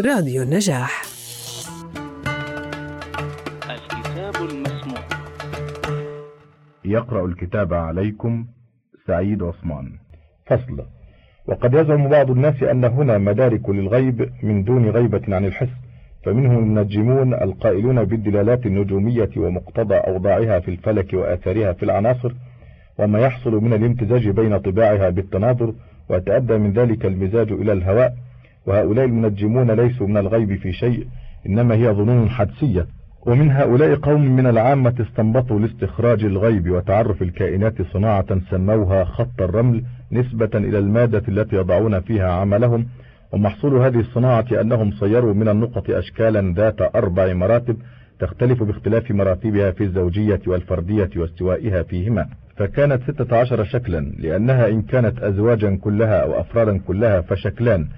راديو النجاح. الكتاب المسموع. يقرأ الكتاب عليكم سعيد عثمان. فصل. وقد يزعم بعض الناس أن هنا مدارك للغيب من دون غيبة عن الحس فمنهم المنجمون القائلون بالدلالات النجومية ومقتضى أوضاعها في الفلك وآثارها في العناصر وما يحصل من الامتزاج بين طباعها بالتناظر ويتأدى من ذلك المزاج إلى الهواء وهؤلاء المنجمون ليسوا من الغيب في شيء إنما هي ظنون حدسية. ومن هؤلاء قوم من العامة استنبطوا لاستخراج الغيب وتعرف الكائنات صناعة سموها خط الرمل نسبة إلى المادة التي يضعون فيها عملهم. ومحصول هذه الصناعة أنهم صيروا من النقط أشكالا ذات أربع مراتب تختلف باختلاف مراتبها في الزوجية والفردية واستوائها فيهما. فكانت ستة عشر شكلا لأنها إن كانت أزواجا كلها أو أفرادا كلها فشكلان.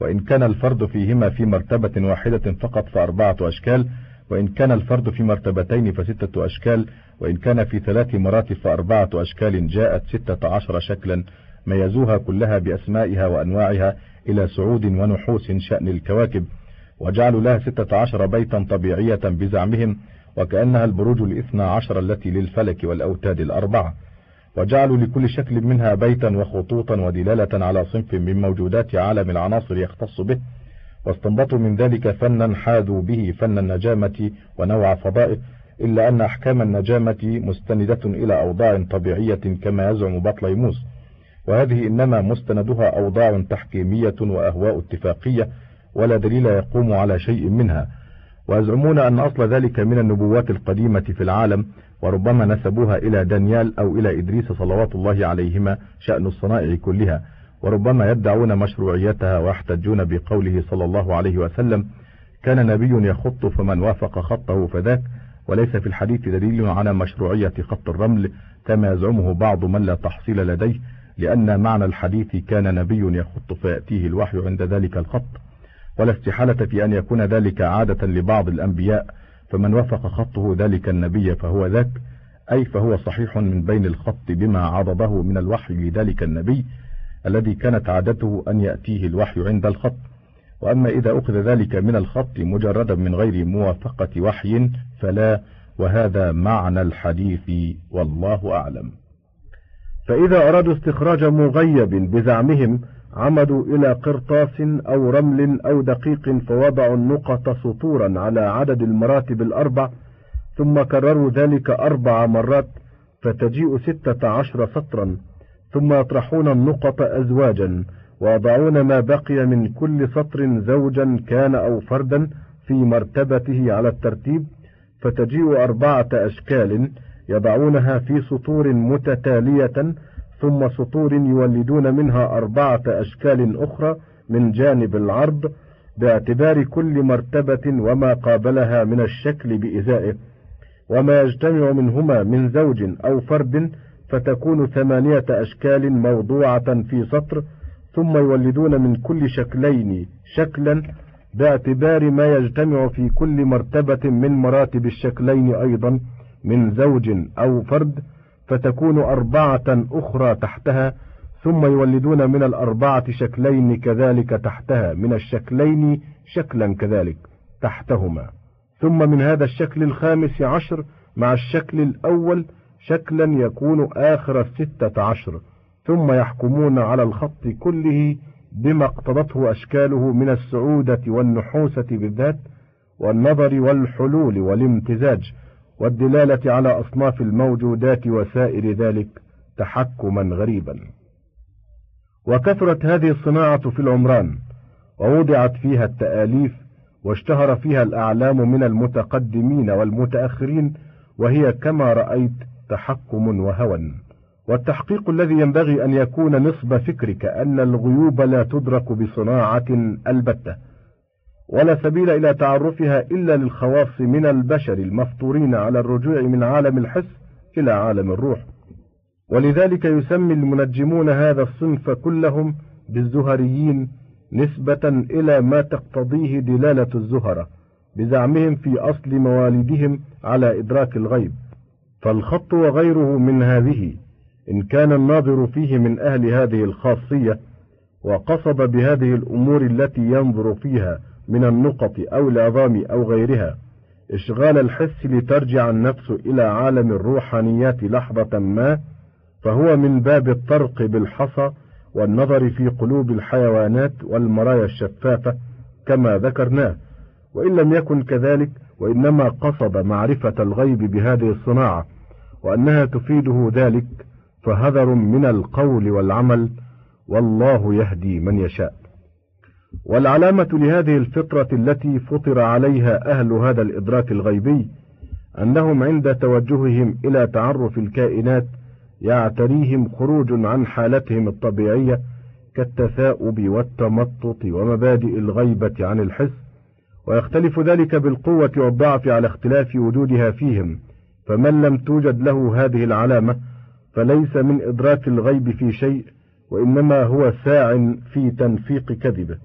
وإن كان الفرد فيهما في مرتبة واحدة فقط فأربعة أشكال وإن كان الفرد في مرتبتين فستة أشكال وإن كان في ثلاث مراتب فأربعة أشكال جاءت ستة عشر شكلا ميزوها كلها بأسمائها وأنواعها إلى سعود ونحوس شأن الكواكب وجعلوا لها ستة عشر بيتا طبيعية بزعمهم وكأنها البروج الإثنى عشر التي للفلك والأوتاد الأربعة. وجعلوا لكل شكل منها بيتا وخطوطا ودلالة على صنف من موجودات عالم العناصر يختص به. واستنبطوا من ذلك فنا حاذوا به فن النجامة ونوع فضائه إلا أن أحكام النجامة مستندة إلى أوضاع طبيعية كما يزعم بطليموس. وهذه إنما مستندها أوضاع تحكيمية وأهواء اتفاقية ولا دليل يقوم على شيء منها. ويزعمون أن أصل ذلك من النبوات القديمة في العالم وربما نسبوها إلى دانيال أو إلى إدريس صلوات الله عليهما شأن الصنائع كلها وربما يدعون مشروعيتها ويحتجون بقوله صلى الله عليه وسلم كان نبي يخط فمن وافق خطه فذاك وليس في الحديث دليل على مشروعية خط الرمل كما يزعمه بعض من لا تحصيل لديه لأن معنى الحديث كان نبي يخط فيأتيه الوحي عند ذلك الخط ولا استحالة في أن يكون ذلك عادة لبعض الأنبياء فمن وافق خطه ذلك النبي فهو ذاك أي فهو صحيح من بين الخط بما عضده من الوحي لذلك النبي الذي كانت عادته أن يأتيه الوحي عند الخط. وأما إذا أخذ ذلك من الخط مجردا من غير موافقة وحي فلا وهذا معنى الحديث والله أعلم. فإذا أرادوا استخراج مغيب بزعمهم عمدوا إلى قرطاس أو رمل أو دقيق فوضعوا النقط سطورا على عدد المراتب الأربع ثم كرروا ذلك أربع مرات فتجيء ستة عشر سطرا ثم يطرحون النقط أزواجا ويضعون ما بقي من كل سطر زوجا كان أو فردا في مرتبته على الترتيب فتجيء أربعة أشكال يضعونها في سطور متتالية ثم سطور يولدون منها أربعة أشكال أخرى من جانب العرض باعتبار كل مرتبة وما قابلها من الشكل بإزائه وما يجتمع منهما من زوج أو فرد فتكون ثمانية أشكال موضوعة في سطر ثم يولدون من كل شكلين شكلا باعتبار ما يجتمع في كل مرتبة من مراتب الشكلين أيضا من زوج أو فرد فتكون أربعة أخرى تحتها ثم يولدون من الأربعة شكلين كذلك تحتها من الشكلين شكلا كذلك تحتهما. ثم من هذا الشكل الخامس عشر مع الشكل الأول شكلا يكون آخر الستة عشر ثم يحكمون على الخط كله بما اقتضته أشكاله من السعودة والنحوسة بالذات والنظر والحلول والامتزاج. والدلالة على أصناف الموجودات وسائر ذلك تحكما غريبا. وكثرت هذه الصناعة في العمران ووضعت فيها التآليف واشتهر فيها الأعلام من المتقدمين والمتأخرين وهي كما رأيت تحكم وهوى. والتحقيق الذي ينبغي أن يكون نصب فكرك أن الغيوب لا تدرك بصناعة البتة. ولا سبيل إلى تعرفها إلا للخواص من البشر المفطورين على الرجوع من عالم الحس إلى عالم الروح. ولذلك يسمي المنجمون هذا الصنف كلهم بالزهريين نسبة إلى ما تقتضيه دلالة الزهرة بزعمهم في أصل موالدهم على إدراك الغيب. فالخط وغيره من هذه إن كان الناظر فيه من أهل هذه الخاصية وقصد بهذه الأمور التي ينظر فيها من النقط أو العظام أو غيرها. إشغال الحس لترجع النفس إلى عالم الروحانيات لحظة ما فهو من باب الطرق بالحصى والنظر في قلوب الحيوانات والمرايا الشفافة كما ذكرناه. وإن لم يكن كذلك وإنما قصد معرفة الغيب بهذه الصناعة وأنها تفيده ذلك فهذر من القول والعمل والله يهدي من يشاء. والعلامة لهذه الفطرة التي فطر عليها أهل هذا الإدراك الغيبي أنهم عند توجههم إلى تعرف الكائنات يعتريهم خروج عن حالتهم الطبيعية كالتثاؤب والتمطط ومبادئ الغيبة عن الحس ويختلف ذلك بالقوة والضعف على اختلاف وجودها فيهم فمن لم توجد له هذه العلامة فليس من إدراك الغيب في شيء وإنما هو ساع في تنفيق كذبه.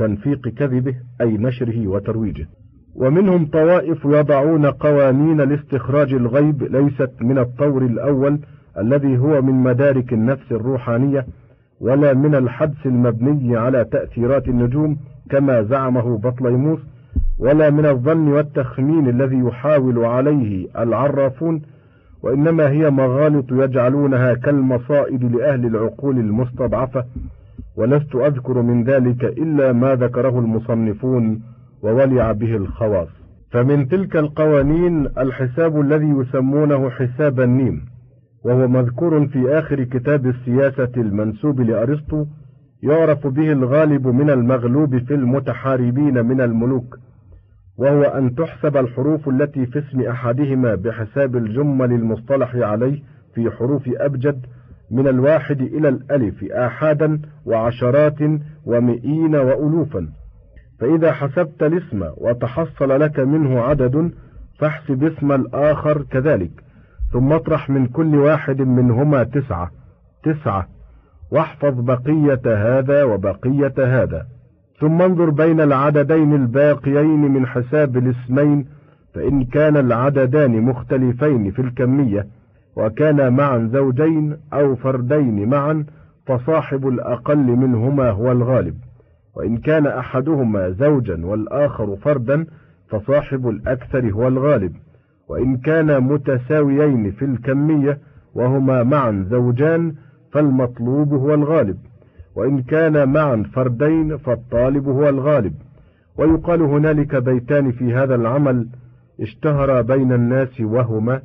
تنفيق كذبه أي نشره وترويجه. ومنهم طوائف يضعون قوانين لاستخراج الغيب ليست من الطور الأول الذي هو من مدارك النفس الروحانية ولا من الحدس المبني على تأثيرات النجوم كما زعمه بطليموس ولا من الظن والتخمين الذي يحاول عليه العرافون وإنما هي مغالط يجعلونها كالمصائد لأهل العقول المستضعفة. ولست أذكر من ذلك إلا ما ذكره المصنفون وولع به الخواص. فمن تلك القوانين الحساب الذي يسمونه حساب النيم وهو مذكور في آخر كتاب السياسة المنسوب لأرسطو يعرف به الغالب من المغلوب في المتحاربين من الملوك وهو أن تحسب الحروف التي في اسم أحدهما بحساب الجمل المصطلح عليه في حروف أبجد من الواحد إلى الألف آحادا وعشرات ومئين وألوفا. فإذا حسبت الاسم وتحصل لك منه عدد فاحسب اسم الآخر كذلك ثم اطرح من كل واحد منهما تسعة تسعة. واحفظ بقية هذا وبقية هذا. ثم انظر بين العددين الباقيين من حساب الاسمين فإن كان العددان مختلفين في الكمية. وكان معا زوجين أو فردين معا فصاحب الأقل منهما هو الغالب. وإن كان أحدهما زوجا والآخر فردا فصاحب الأكثر هو الغالب. وإن كان متساويين في الكمية وهما معا زوجان فالمطلوب هو الغالب. وإن كان معا فردين فالطالب هو الغالب. ويقال هنالك بيتان في هذا العمل اشتهر بين الناس وهما.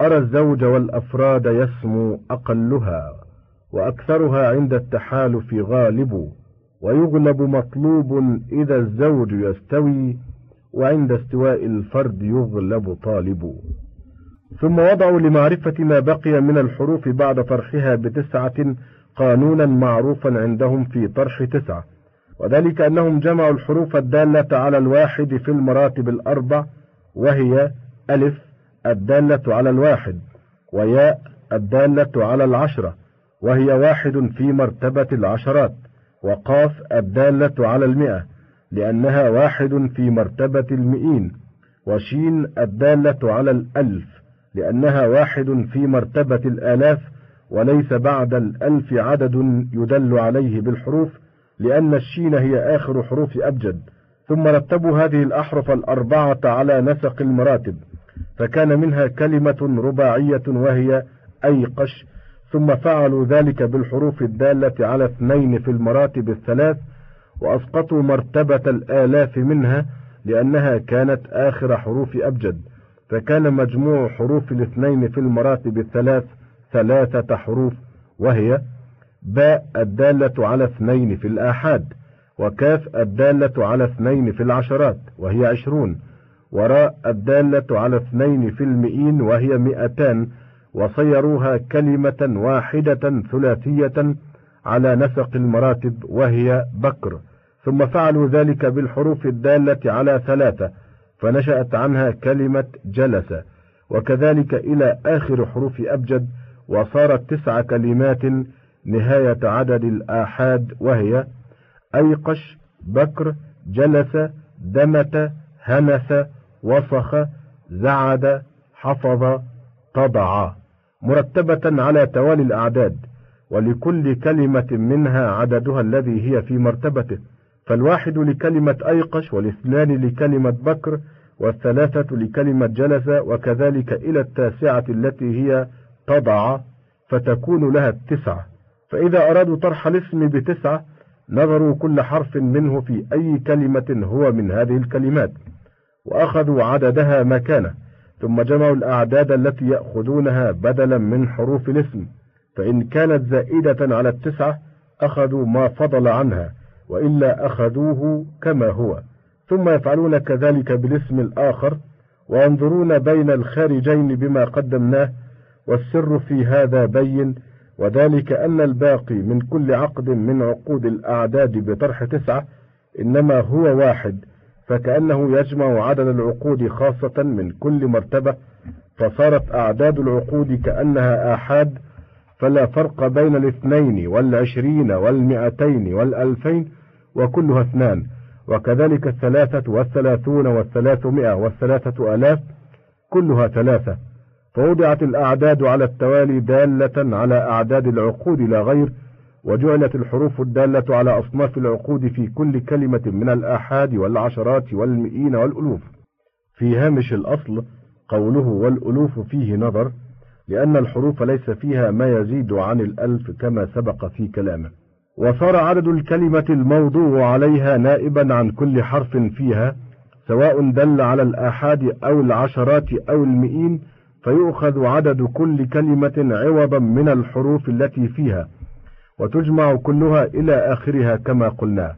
أرى الزوج والأفراد يسمو أقلها وأكثرها عند التحالف غالب ويغلب مطلوب إذا الزوج يستوي وعند استواء الفرد يغلب طالب. ثم وضعوا لمعرفة ما بقي من الحروف بعد طرحها بتسعة قانونا معروفا عندهم في طرح تسعة. وذلك أنهم جمعوا الحروف الدالة على الواحد في المراتب الأربع وهي ألف الدالة على الواحد وياء الدالة على العشرة وهي واحد في مرتبة العشرات وقاف الدالة على المئة لأنها واحد في مرتبة المئين وشين الدالة على الألف لأنها واحد في مرتبة الآلاف وليس بعد الألف عدد يدل عليه بالحروف لأن الشين هي آخر حروف أبجد. ثم رتبوا هذه الأحرف الأربعة على نسق المراتب. فكان منها كلمة رباعية وهي أيقش ثم فعلوا ذلك بالحروف الدالة على اثنين في المراتب الثلاث وأسقطوا مرتبة الآلاف منها لأنها كانت آخر حروف أبجد فكان مجموع حروف الاثنين في المراتب الثلاث ثلاثة حروف وهي باء الدالة على اثنين في الآحاد وكاف الدالة على اثنين في العشرات وهي عشرون. وراء الدالة على اثنين في المئين وهي مئتان وصيروها كلمة واحدة ثلاثية على نسق المراتب وهي بكر. ثم فعلوا ذلك بالحروف الدالة على ثلاثة فنشأت عنها كلمة جلس. وكذلك إلى آخر حروف أبجد وصارت تسع كلمات نهاية عدد الآحاد وهي أيقش بكر جلس دمت هنس وصخ زعد حفظ تضع مرتبة على توالي الأعداد ولكل كلمة منها عددها الذي هي في مرتبته فالواحد لكلمة أيقش والاثنان لكلمة بكر والثلاثة لكلمة جلس وكذلك إلى التاسعة التي هي تضع فتكون لها التسعة. فإذا أرادوا طرح الاسم بتسعة نظروا كل حرف منه في أي كلمة هو من هذه الكلمات. وأخذوا عددها مكانه ثم جمعوا الأعداد التي يأخذونها بدلا من حروف الاسم فإن كانت زائدة على التسعة أخذوا ما فضل عنها وإلا أخذوه كما هو. ثم يفعلون كذلك بالاسم الآخر وينظرون بين الخارجين بما قدمناه والسر في هذا بين وذلك أن الباقي من كل عقد من عقود الأعداد بطرح تسعة إنما هو واحد فكأنه يجمع عدد العقود خاصة من كل مرتبة فصارت أعداد العقود كأنها آحاد فلا فرق بين الاثنين والعشرين والمئتين والألفين وكلها اثنان وكذلك الثلاثة والثلاثون والثلاثمائة والثلاثة آلاف كلها ثلاثة. فوضعت الأعداد على التوالي دالة على أعداد العقود لا غير وجعلت الحروف الدالة على أصناف العقود في كل كلمة من الآحاد والعشرات والمئين والألوف. في هامش الأصل قوله والألوف فيه نظر لأن الحروف ليس فيها ما يزيد عن الألف كما سبق في كلامه. وصار عدد الكلمة الموضوع عليها نائبا عن كل حرف فيها سواء دل على الآحاد أو العشرات أو المئين فيؤخذ عدد كل كلمة عوضا من الحروف التي فيها. وتجمع كلها إلى آخرها كما قلنا.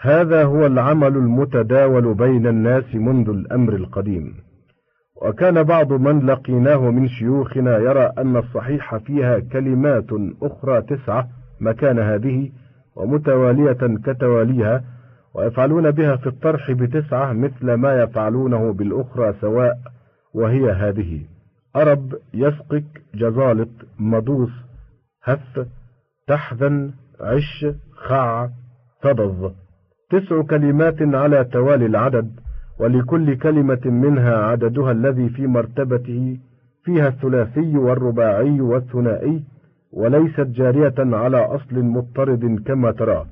هذا هو العمل المتداول بين الناس منذ الأمر القديم. وكان بعض من لقيناه من شيوخنا يرى أن الصحيح فيها كلمات أخرى تسعة مكان هذه ومتوالية كتواليها ويفعلون بها في الطرح بتسعة مثل ما يفعلونه بالأخرى سواء وهي هذه. أرب يسقك جزالط مضوس هف تحزن عش خع تضظ. تسع كلمات على توالي العدد ولكل كلمة منها عددها الذي في مرتبته فيها الثلاثي والرباعي والثنائي وليست جارية على أصل مضطرد كما ترى.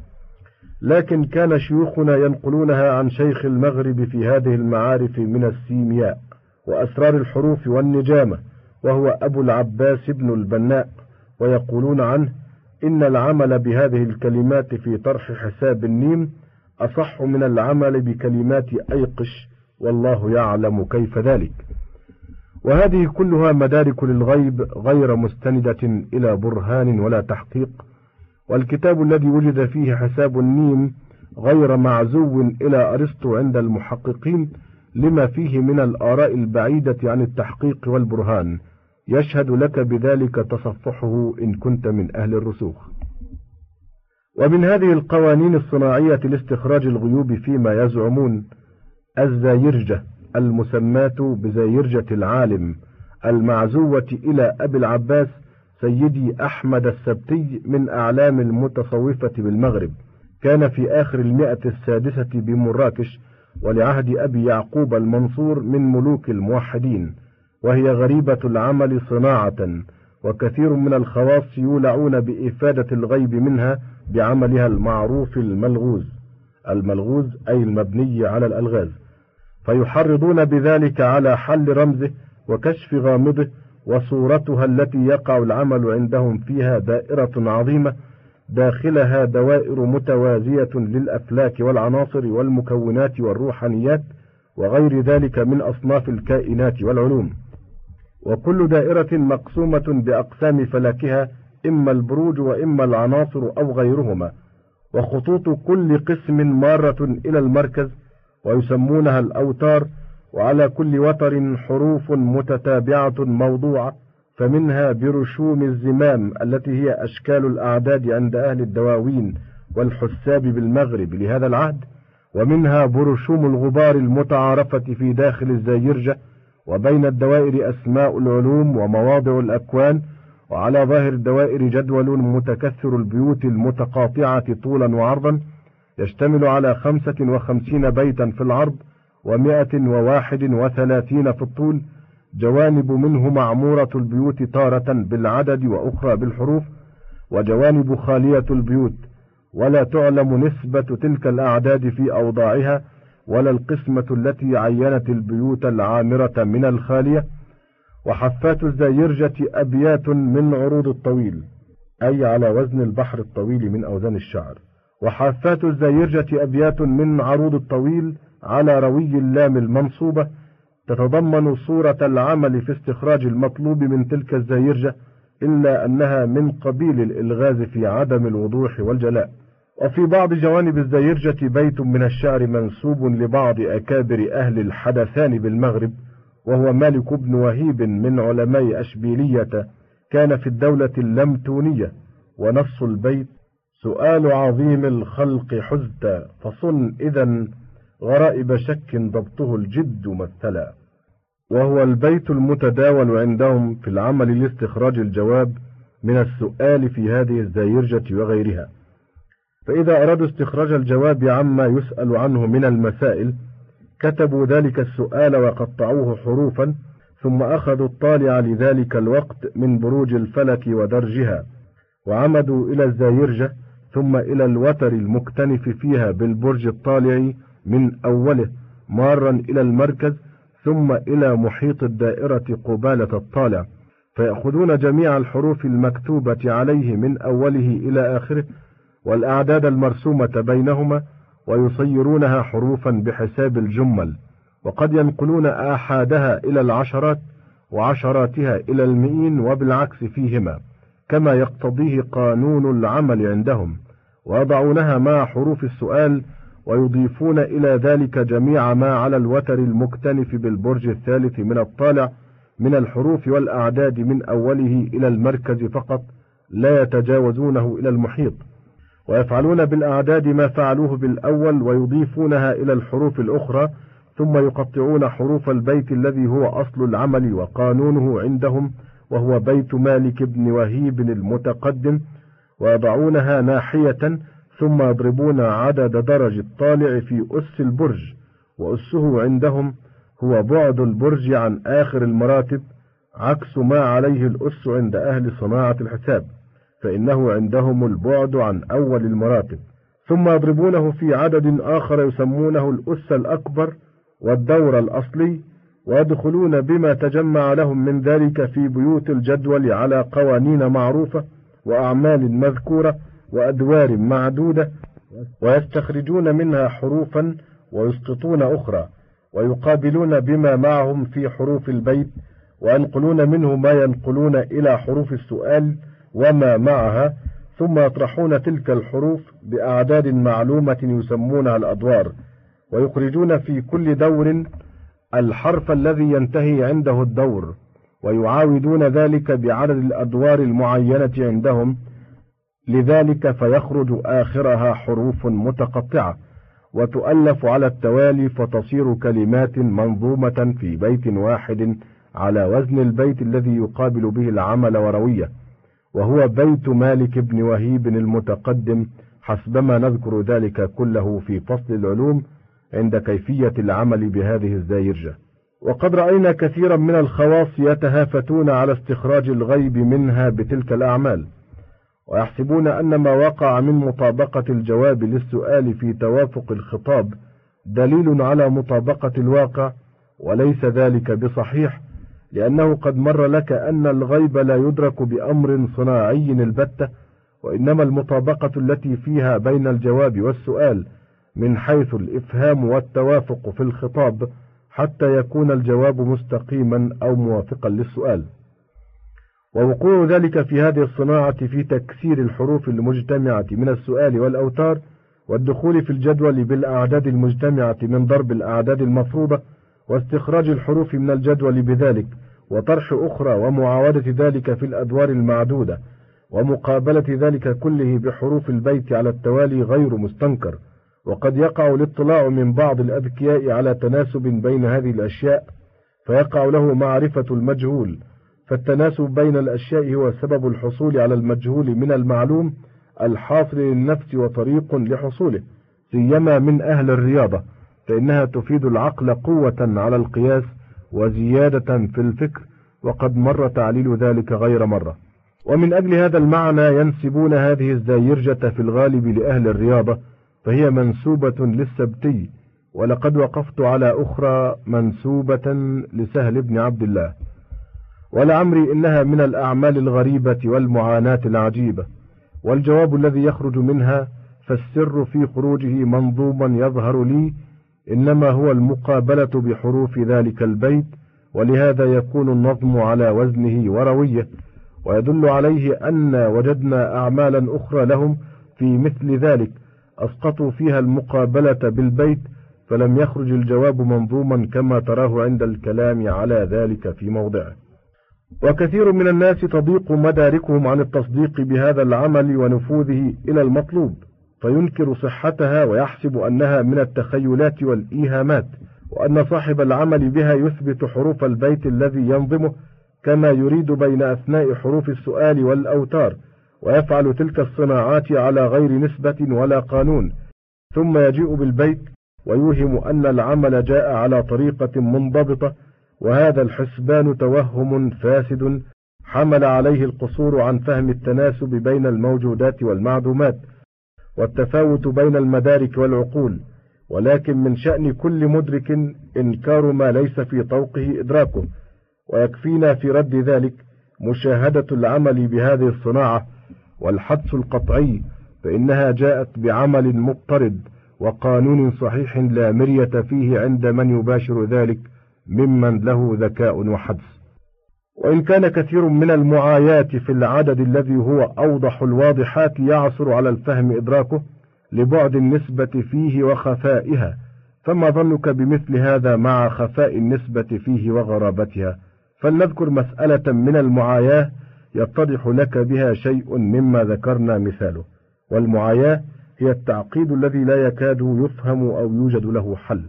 لكن كان شيوخنا ينقلونها عن شيخ المغرب في هذه المعارف من السيمياء وأسرار الحروف والنجامة وهو أبو العباس بن البناء ويقولون عنه إن العمل بهذه الكلمات في طرح حساب النيم أصح من العمل بكلمات أيقش والله يعلم كيف ذلك. وهذه كلها مدارك للغيب غير مستندة إلى برهان ولا تحقيق والكتاب الذي وجد فيه حساب النيم غير معزو إلى أرسطو عند المحققين لما فيه من الآراء البعيدة عن التحقيق والبرهان. يشهد لك بذلك تصفحه إن كنت من أهل الرسوخ. ومن هذه القوانين الصناعية لاستخراج الغيوب فيما يزعمون الزايرجة المسماة بزايرجة العالم المعزوة إلى أبي العباس سيدي أحمد السبتي من أعلام المتصوفة بالمغرب. كان في آخر المئة السادسة بمراكش ولعهد أبي يعقوب المنصور من ملوك الموحدين. وهي غريبة العمل صناعة وكثير من الخواص يولعون بإفادة الغيب منها بعملها المعروف الملغوز الملغوز أي المبني على الألغاز. فيحرضون بذلك على حل رمزه وكشف غامضه وصورتها التي يقع العمل عندهم فيها دائرة عظيمة داخلها دوائر متوازية للأفلاك والعناصر والمكونات والروحانيات وغير ذلك من أصناف الكائنات والعلوم. وكل دائرة مقسومة بأقسام فلكها إما البروج وإما العناصر أو غيرهما. وخطوط كل قسم مارة إلى المركز ويسمونها الأوتار. وعلى كل وتر حروف متتابعة موضوعة فمنها برشوم الزمام التي هي أشكال الأعداد عند أهل الدواوين والحساب بالمغرب لهذا العهد. ومنها برشوم الغبار المتعارفة في داخل الزايرجة وبين الدوائر أسماء العلوم ومواضع الأكوان وعلى ظاهر الدوائر جدول متكثر البيوت المتقاطعة طولا وعرضا يشتمل على خمسة وخمسين بيتا في العرض ومائة وواحد وثلاثين في الطول جوانب منه معمورة البيوت تارة بالعدد وأخرى بالحروف وجوانب خالية البيوت ولا تعلم نسبة تلك الأعداد في أوضاعها ولا القسمة التي عينت البيوت العامرة من الخالية وحفات الزيرجة أبيات من عروض الطويل أي على وزن البحر الطويل من أوزان الشعر. وحافات الزيرجة أبيات من عروض الطويل على روي اللام المنصوبة تتضمن صورة العمل في استخراج المطلوب من تلك الزيرجة إلا أنها من قبيل الإلغاز في عدم الوضوح والجلاء. وفي بعض جوانب الزيرجة بيت من الشعر منسوب لبعض أكابر أهل الحدثان بالمغرب وهو مالك بن وهيب من علماء أشبيلية كان في الدولة اللمتونية ونص البيت. سؤال عظيم الخلق حزت فصن إذا غرائب شك ضبطه الجد مثلا. وهو البيت المتداول عندهم في العمل لاستخراج الجواب من السؤال في هذه الزيرجة وغيرها. فإذا أرادوا استخراج الجواب عما يسأل عنه من المسائل كتبوا ذلك السؤال وقطعوه حروفا ثم أخذوا الطالع لذلك الوقت من بروج الفلك ودرجها وعمدوا إلى الزايرجة ثم إلى الوتر المكتنف فيها بالبرج الطالع من أوله مارا إلى المركز ثم إلى محيط الدائرة قبالة الطالع. فيأخذون جميع الحروف المكتوبة عليه من أوله إلى آخره والأعداد المرسومة بينهما ويصيرونها حروفا بحساب الجمل وقد ينقلون آحادها إلى العشرات وعشراتها إلى المئين وبالعكس فيهما كما يقتضيه قانون العمل عندهم ويضعونها مع حروف السؤال ويضيفون إلى ذلك جميع ما على الوتر المكتنف بالبرج الثالث من الطالع من الحروف والأعداد من أوله إلى المركز فقط لا يتجاوزونه إلى المحيط. ويفعلون بالأعداد ما فعلوه بالأول ويضيفونها إلى الحروف الأخرى ثم يقطعون حروف البيت الذي هو أصل العمل وقانونه عندهم وهو بيت مالك بن وهيب المتقدم ويضعونها ناحية ثم يضربون عدد درج الطالع في أس البرج وأسه عندهم هو بعد البرج عن آخر المراتب عكس ما عليه الأس عند أهل صناعة الحساب. فإنه عندهم البعد عن أول المراتب ثم يضربونه في عدد آخر يسمونه الأس الأكبر والدور الأصلي ويدخلون بما تجمع لهم من ذلك في بيوت الجدول على قوانين معروفة وأعمال مذكورة وأدوار معدودة ويستخرجون منها حروفا ويسقطون أخرى ويقابلون بما معهم في حروف البيت وينقلون منه ما ينقلون إلى حروف السؤال وما معها ثم يطرحون تلك الحروف بأعداد معلومة يسمونها الأدوار ويخرجون في كل دور الحرف الذي ينتهي عنده الدور ويعاودون ذلك بعدد الأدوار المعينة عندهم لذلك فيخرج آخرها حروف متقطعة وتؤلف على التوالي فتصير كلمات منظومة في بيت واحد على وزن البيت الذي يقابل به العمل ورويه. وهو بيت مالك بن وهيب المتقدم حسبما نذكر ذلك كله في فصل العلوم عند كيفية العمل بهذه الزايرجة. وقد رأينا كثيرا من الخواص يتهافتون على استخراج الغيب منها بتلك الأعمال. ويحسبون أن ما وقع من مطابقة الجواب للسؤال في توافق الخطاب دليل على مطابقة الواقع وليس ذلك بصحيح. لأنه قد مر لك أن الغيب لا يدرك بأمر صناعي البتة وإنما المطابقة التي فيها بين الجواب والسؤال من حيث الإفهام والتوافق في الخطاب حتى يكون الجواب مستقيما أو موافقا للسؤال. ووقوع ذلك في هذه الصناعة في تكسير الحروف المجتمعة من السؤال والأوتار والدخول في الجدول بالأعداد المجتمعة من ضرب الأعداد المفروضة واستخراج الحروف من الجدول بذلك وطرح أخرى ومعاودة ذلك في الأدوار المعدودة ومقابلة ذلك كله بحروف البيت على التوالي غير مستنكر. وقد يقع الاطلاع من بعض الأذكياء على تناسب بين هذه الأشياء فيقع له معرفة المجهول. فالتناسب بين الأشياء هو سبب الحصول على المجهول من المعلوم الحاصل للنفس وطريق لحصوله سيما من أهل الرياضة. فإنها تفيد العقل قوة على القياس وزيادة في الفكر وقد مر تعليل ذلك غير مرة. ومن أجل هذا المعنى ينسبون هذه الزايرجة في الغالب لأهل الرياضة فهي منسوبة للسبتي ولقد وقفت على أخرى منسوبة لسهل بن عبد الله. ولعمري إنها من الأعمال الغريبة والمعاناة العجيبة. والجواب الذي يخرج منها فالسر في خروجه منظوما يظهر لي إنما هو المقابلة بحروف ذلك البيت ولهذا يكون النظم على وزنه ورويه ويدل عليه أن وجدنا أعمالا أخرى لهم في مثل ذلك أسقطوا فيها المقابلة بالبيت فلم يخرج الجواب منظوما كما تراه عند الكلام على ذلك في موضعه. وكثير من الناس تضيق مداركهم عن التصديق بهذا العمل ونفوذه إلى المطلوب. فينكر صحتها ويحسب أنها من التخيلات والإيهامات وأن صاحب العمل بها يثبت حروف البيت الذي ينظمه كما يريد بين أثناء حروف السؤال والأوتار ويفعل تلك الصناعات على غير نسبة ولا قانون. ثم يجيء بالبيت ويوهم أن العمل جاء على طريقة منضبطة وهذا الحسبان توهم فاسد حمل عليه القصور عن فهم التناسب بين الموجودات والمعدومات. والتفاوت بين المدارك والعقول ولكن من شأن كل مدرك إنكار ما ليس في طوقه إدراكه. ويكفينا في رد ذلك مشاهدة العمل بهذه الصناعة والحدس القطعي فإنها جاءت بعمل مضطرد وقانون صحيح لا مرية فيه عند من يباشر ذلك ممن له ذكاء وحدس. وإن كان كثير من المعايات في العدد الذي هو أوضح الواضحات يعصر على الفهم إدراكه لبعد النسبة فيه وخفائها فما ظنك بمثل هذا مع خفاء النسبة فيه وغرابتها؟ فلنذكر مسألة من المعاياة يتضح لك بها شيء مما ذكرنا مثاله والمعاياة هي التعقيد الذي لا يكاد يفهم أو يوجد له حل.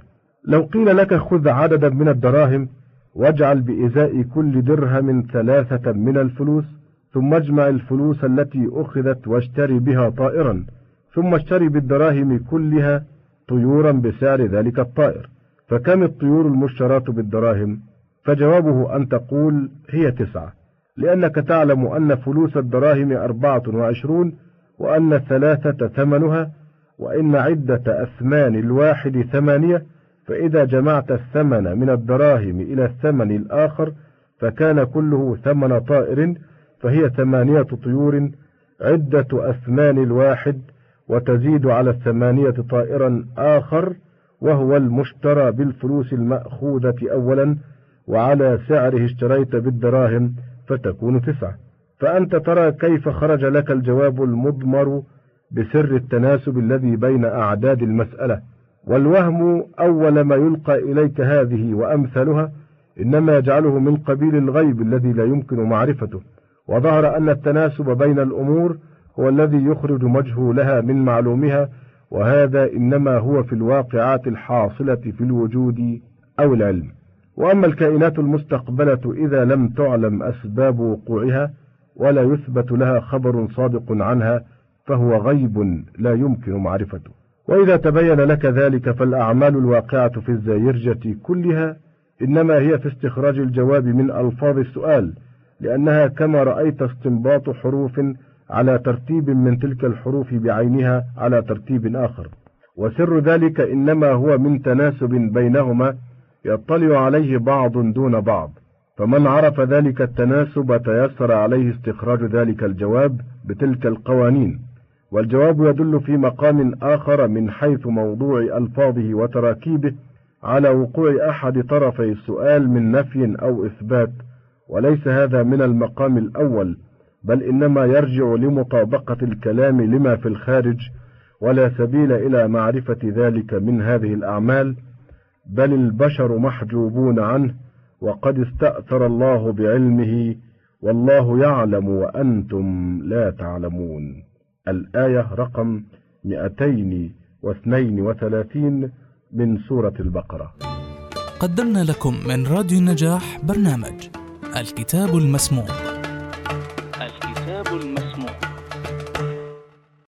لو قيل لك خذ عددا من الدراهم واجعل بإزاء كل درهم ثلاثة من الفلوس ثم اجمع الفلوس التي أخذت واشتري بها طائرا ثم اشتري بالدراهم كلها طيورا بسعر ذلك الطائر. فكم الطيور المشتراة بالدراهم؟ فجوابه أن تقول هي تسعة لأنك تعلم أن فلوس الدراهم أربعة وعشرون وأن الثلاثة ثمنها وإن عدة أثمان الواحد ثمانية فإذا جمعت الثمن من الدراهم إلى الثمن الآخر فكان كله ثمن طائر فهي ثمانية طيور عدة أثمان الواحد وتزيد على الثمانية طائرا آخر وهو المشترى بالفلوس المأخوذة أولا وعلى سعره اشتريت بالدراهم فتكون تسعة. فأنت ترى كيف خرج لك الجواب المضمر بسر التناسب الذي بين أعداد المسألة. والوهم أول ما يلقى إليك هذه وأمثلها إنما يجعله من قبيل الغيب الذي لا يمكن معرفته وظهر أن التناسب بين الأمور هو الذي يخرج مجهولها من معلومها وهذا إنما هو في الواقعات الحاصلة في الوجود أو العلم. وأما الكائنات المستقبلة إذا لم تعلم أسباب وقوعها ولا يثبت لها خبر صادق عنها فهو غيب لا يمكن معرفته. وإذا تبين لك ذلك فالأعمال الواقعة في الزايرجة كلها إنما هي في استخراج الجواب من ألفاظ السؤال لأنها كما رأيت استنباط حروف على ترتيب من تلك الحروف بعينها على ترتيب آخر. وسر ذلك إنما هو من تناسب بينهما يطلع عليه بعض دون بعض. فمن عرف ذلك التناسب تيسر عليه استخراج ذلك الجواب بتلك القوانين. والجواب يدل في مقام آخر من حيث موضوع ألفاظه وتراكيبه على وقوع أحد طرفي السؤال من نفي أو إثبات وليس هذا من المقام الأول بل إنما يرجع لمطابقة الكلام لما في الخارج ولا سبيل إلى معرفة ذلك من هذه الأعمال بل البشر محجوبون عنه وقد استأثر الله بعلمه والله يعلم وأنتم لا تعلمون. الآية رقم 232 من سورة البقرة. قدمنا لكم من راديو النجاح برنامج الكتاب المسموع.